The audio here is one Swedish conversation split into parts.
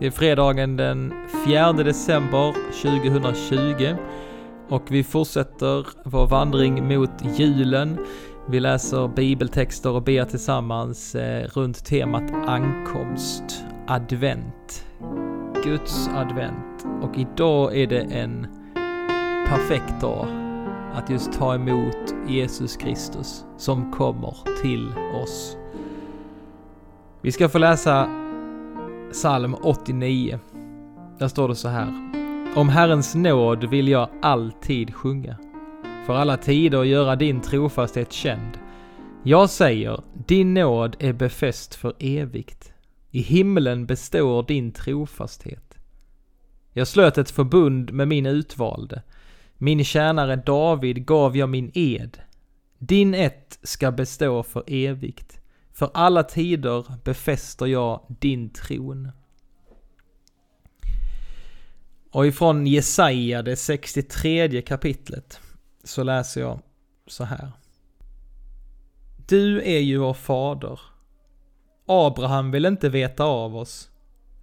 Det är fredagen den 4 december 2020 och vi fortsätter vår vandring mot julen. Vi läser bibeltexter och ber tillsammans eh, runt temat ankomst, advent, Guds advent. Och idag är det en perfekt dag att just ta emot Jesus Kristus som kommer till oss. Vi ska få läsa psalm 89. Där står det så här. Om Herrens nåd vill jag alltid sjunga. För alla tider göra din trofasthet känd. Jag säger, din nåd är befäst för evigt. I himlen består din trofasthet. Jag slöt ett förbund med min utvalde. Min tjänare David gav jag min ed. Din ett ska bestå för evigt. För alla tider befäster jag din tron. Och ifrån Jesaja, det 63 kapitlet, så läser jag så här. Du är ju vår fader. Abraham vill inte veta av oss.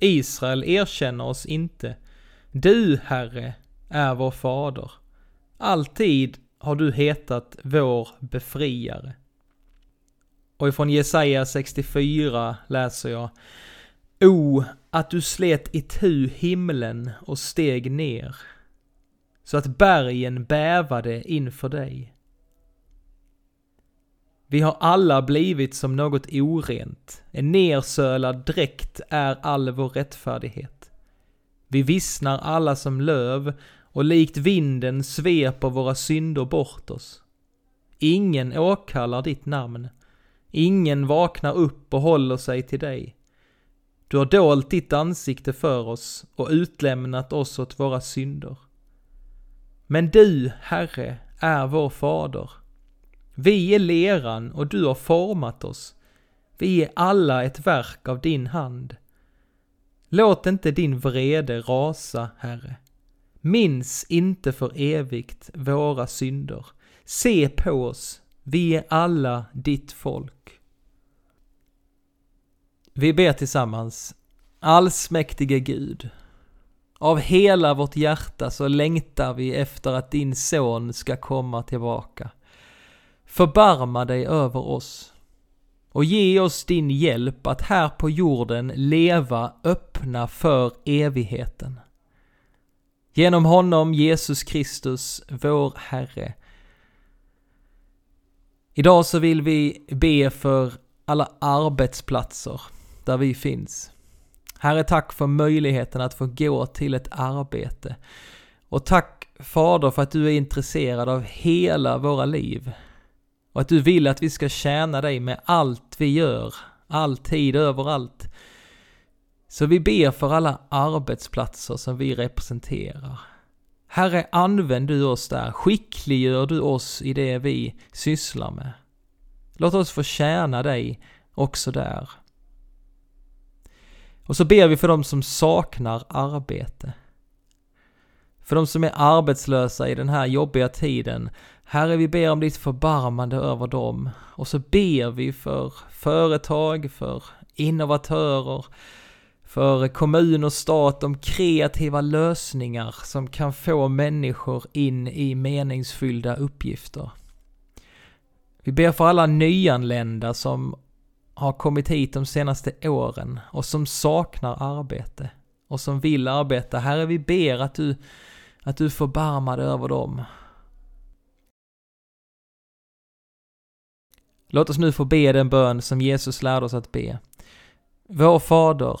Israel erkänner oss inte. Du, Herre, är vår fader. Alltid har du hetat vår befriare. Och ifrån Jesaja 64 läser jag O, att du slet itu himlen och steg ner, så att bergen bävade inför dig. Vi har alla blivit som något orent, en nersölad dräkt är all vår rättfärdighet. Vi vissnar alla som löv och likt vinden sveper våra synder bort oss. Ingen åkallar ditt namn. Ingen vaknar upp och håller sig till dig. Du har dolt ditt ansikte för oss och utlämnat oss åt våra synder. Men du, Herre, är vår fader. Vi är leran och du har format oss. Vi är alla ett verk av din hand. Låt inte din vrede rasa, Herre. Minns inte för evigt våra synder. Se på oss vi är alla ditt folk. Vi ber tillsammans. Allsmäktige Gud. Av hela vårt hjärta så längtar vi efter att din son ska komma tillbaka. Förbarma dig över oss och ge oss din hjälp att här på jorden leva öppna för evigheten. Genom honom, Jesus Kristus, vår Herre, Idag så vill vi be för alla arbetsplatser där vi finns. Herre, tack för möjligheten att få gå till ett arbete. Och tack Fader för att du är intresserad av hela våra liv. Och att du vill att vi ska tjäna dig med allt vi gör, alltid, överallt. Så vi ber för alla arbetsplatser som vi representerar. Herre, använd du oss där, skickliggör du oss i det vi sysslar med. Låt oss få tjäna dig också där. Och så ber vi för dem som saknar arbete. För de som är arbetslösa i den här jobbiga tiden. Herre, vi ber om ditt förbarmande över dem. Och så ber vi för företag, för innovatörer, för kommun och stat om kreativa lösningar som kan få människor in i meningsfyllda uppgifter. Vi ber för alla nyanlända som har kommit hit de senaste åren och som saknar arbete och som vill arbeta. Herre, vi ber att du, att du förbarmar dig över dem. Låt oss nu få be den bön som Jesus lärde oss att be. Vår Fader,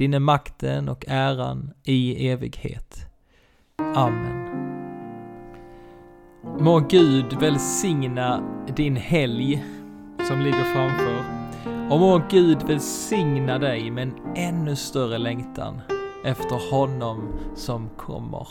din är makten och äran i evighet. Amen. Må Gud välsigna din helg som ligger framför. Och må Gud välsigna dig med en ännu större längtan efter honom som kommer.